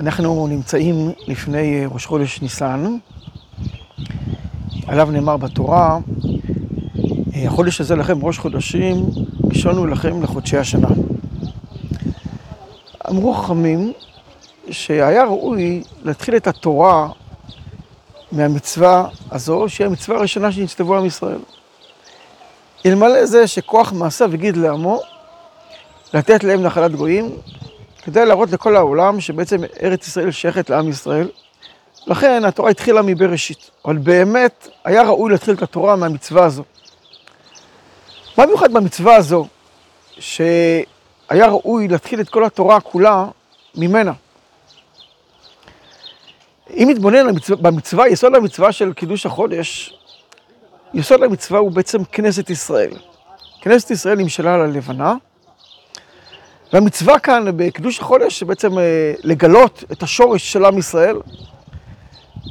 אנחנו נמצאים לפני ראש חודש ניסן, עליו נאמר בתורה, החודש הזה לכם ראש חודשים, ראשון הוא לכם לחודשי השנה. אמרו חכמים שהיה ראוי להתחיל את התורה מהמצווה הזו, שהיא המצווה הראשונה שנצטוו עם ישראל. אלמלא זה שכוח מעשיו הגיד לעמו, לתת להם נחלת גויים, כדי להראות לכל העולם שבעצם ארץ ישראל שייכת לעם ישראל. לכן התורה התחילה מבראשית, אבל באמת היה ראוי להתחיל את התורה מהמצווה הזו. מה מיוחד במצווה הזו, שהיה ראוי להתחיל את כל התורה כולה ממנה? אם נתבונן במצווה, יסוד המצווה של קידוש החודש, יסוד המצווה הוא בעצם כנסת ישראל. כנסת ישראל נמשלה על הלבנה, והמצווה כאן בקידוש החודש בעצם אה, לגלות את השורש של עם ישראל,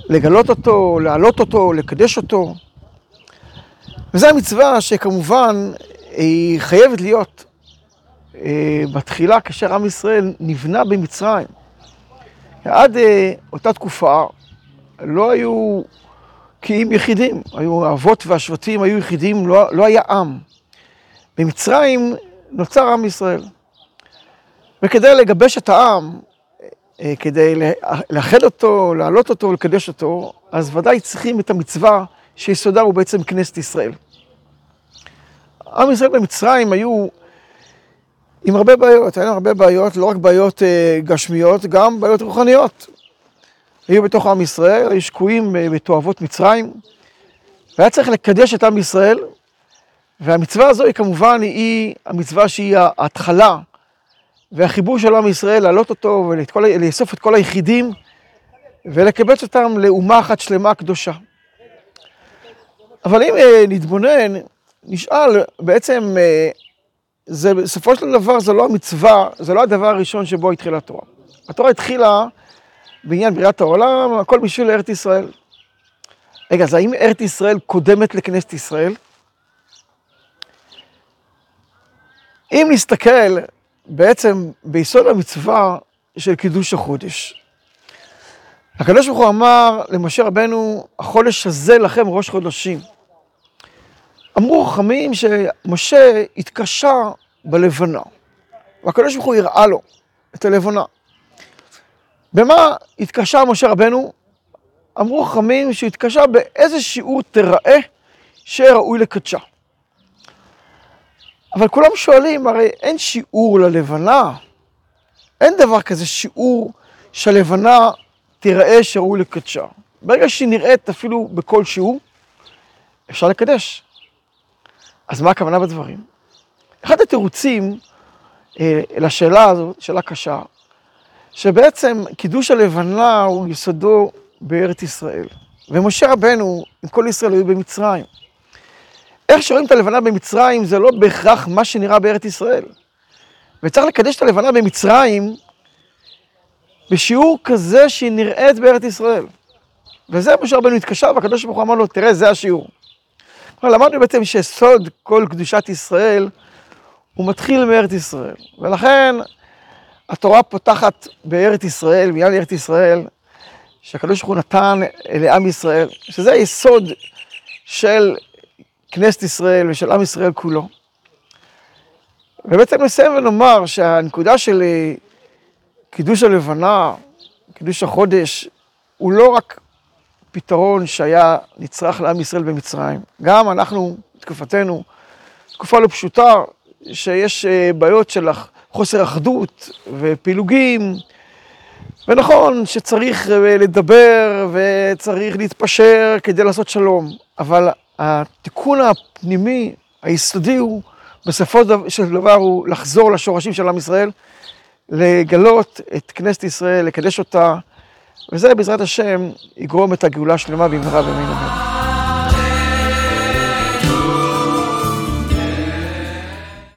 לגלות אותו, להעלות אותו, לקדש אותו. וזו המצווה שכמובן היא חייבת להיות אה, בתחילה כאשר עם ישראל נבנה במצרים. עד אה, אותה תקופה לא היו קיים יחידים, היו האבות והשבטים היו יחידים, לא, לא היה עם. במצרים נוצר עם ישראל. וכדי לגבש את העם, אה, כדי לאחד אותו, להעלות אותו, לקדש אותו, אז ודאי צריכים את המצווה שיסודה הוא בעצם כנסת ישראל. עם ישראל במצרים היו עם הרבה בעיות, היו הרבה בעיות, לא רק בעיות אה, גשמיות, גם בעיות רוחניות. היו בתוך עם ישראל, היו שקועים אה, בתועבות מצרים, והיה צריך לקדש את עם ישראל, והמצווה הזו היא כמובן, היא המצווה שהיא ההתחלה והחיבור של עם ישראל, להעלות אותו ולאסוף את כל היחידים ולקבץ אותם לאומה אחת שלמה קדושה. אבל אם אה, נתבונן, נשאל בעצם, אה, זה, בסופו של דבר זה לא המצווה, זה לא הדבר הראשון שבו התחילה התורה. התורה התחילה בעניין בריאת העולם, הכל בשביל ארץ ישראל. רגע, אז האם ארץ ישראל קודמת לכנסת ישראל? אם נסתכל בעצם ביסוד המצווה של קידוש החודש. הקדוש ברוך הוא אמר למשה רבנו, החודש הזה לכם ראש חודשים. אמרו חכמים שמשה התקשה בלבנה, והקדוש ברוך הוא הראה לו את הלבנה. במה התקשה משה רבנו? אמרו חכמים שהתקשה באיזה שיעור תראה שראוי לקדשה. אבל כולם שואלים, הרי אין שיעור ללבנה. אין דבר כזה שיעור שהלבנה תיראה שראוי לקדשה. ברגע שהיא נראית אפילו בכל שיעור, אפשר לקדש. אז מה הכוונה בדברים? אחד התירוצים אה, לשאלה הזאת, שאלה קשה, שבעצם קידוש הלבנה הוא יסודו בארץ ישראל. ומשה רבנו, עם כל ישראל היו במצרים. איך שרואים את הלבנה במצרים זה לא בהכרח מה שנראה בארץ ישראל. וצריך לקדש את הלבנה במצרים בשיעור כזה שהיא נראית בארץ ישראל. וזה מה שרבנו התקשר, והקדוש ברוך הוא אמר לו, תראה, זה השיעור. כלומר, למדנו בעצם שסוד כל קדושת ישראל הוא מתחיל מארץ ישראל. ולכן התורה פותחת בארץ ישראל, בעניין ארץ ישראל, שהקדוש ברוך הוא נתן לעם ישראל, שזה היסוד של כנסת ישראל ושל עם ישראל כולו. ובעצם נסיים ונאמר שהנקודה של אה, קידוש הלבנה, קידוש החודש, הוא לא רק פתרון שהיה נצרך לעם ישראל במצרים. גם אנחנו, תקופתנו, תקופה לא פשוטה, שיש אה, בעיות של חוסר אחדות ופילוגים, ונכון שצריך אה, לדבר וצריך להתפשר כדי לעשות שלום, אבל התיקון הפנימי, היסודי הוא, בסופו של דבר הוא לחזור לשורשים של עם ישראל, לגלות את כנסת ישראל, לקדש אותה, וזה בעזרת השם יגרום את הגאולה השלמה במהרה בימינו.